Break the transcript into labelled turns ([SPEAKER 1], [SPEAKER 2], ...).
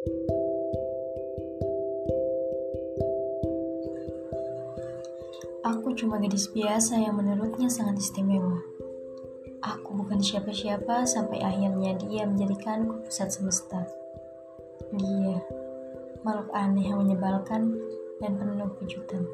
[SPEAKER 1] Aku cuma gadis biasa yang menurutnya sangat istimewa. Aku bukan siapa-siapa sampai akhirnya dia menjadikanku pusat semesta. Dia, makhluk aneh yang menyebalkan dan penuh kejutan.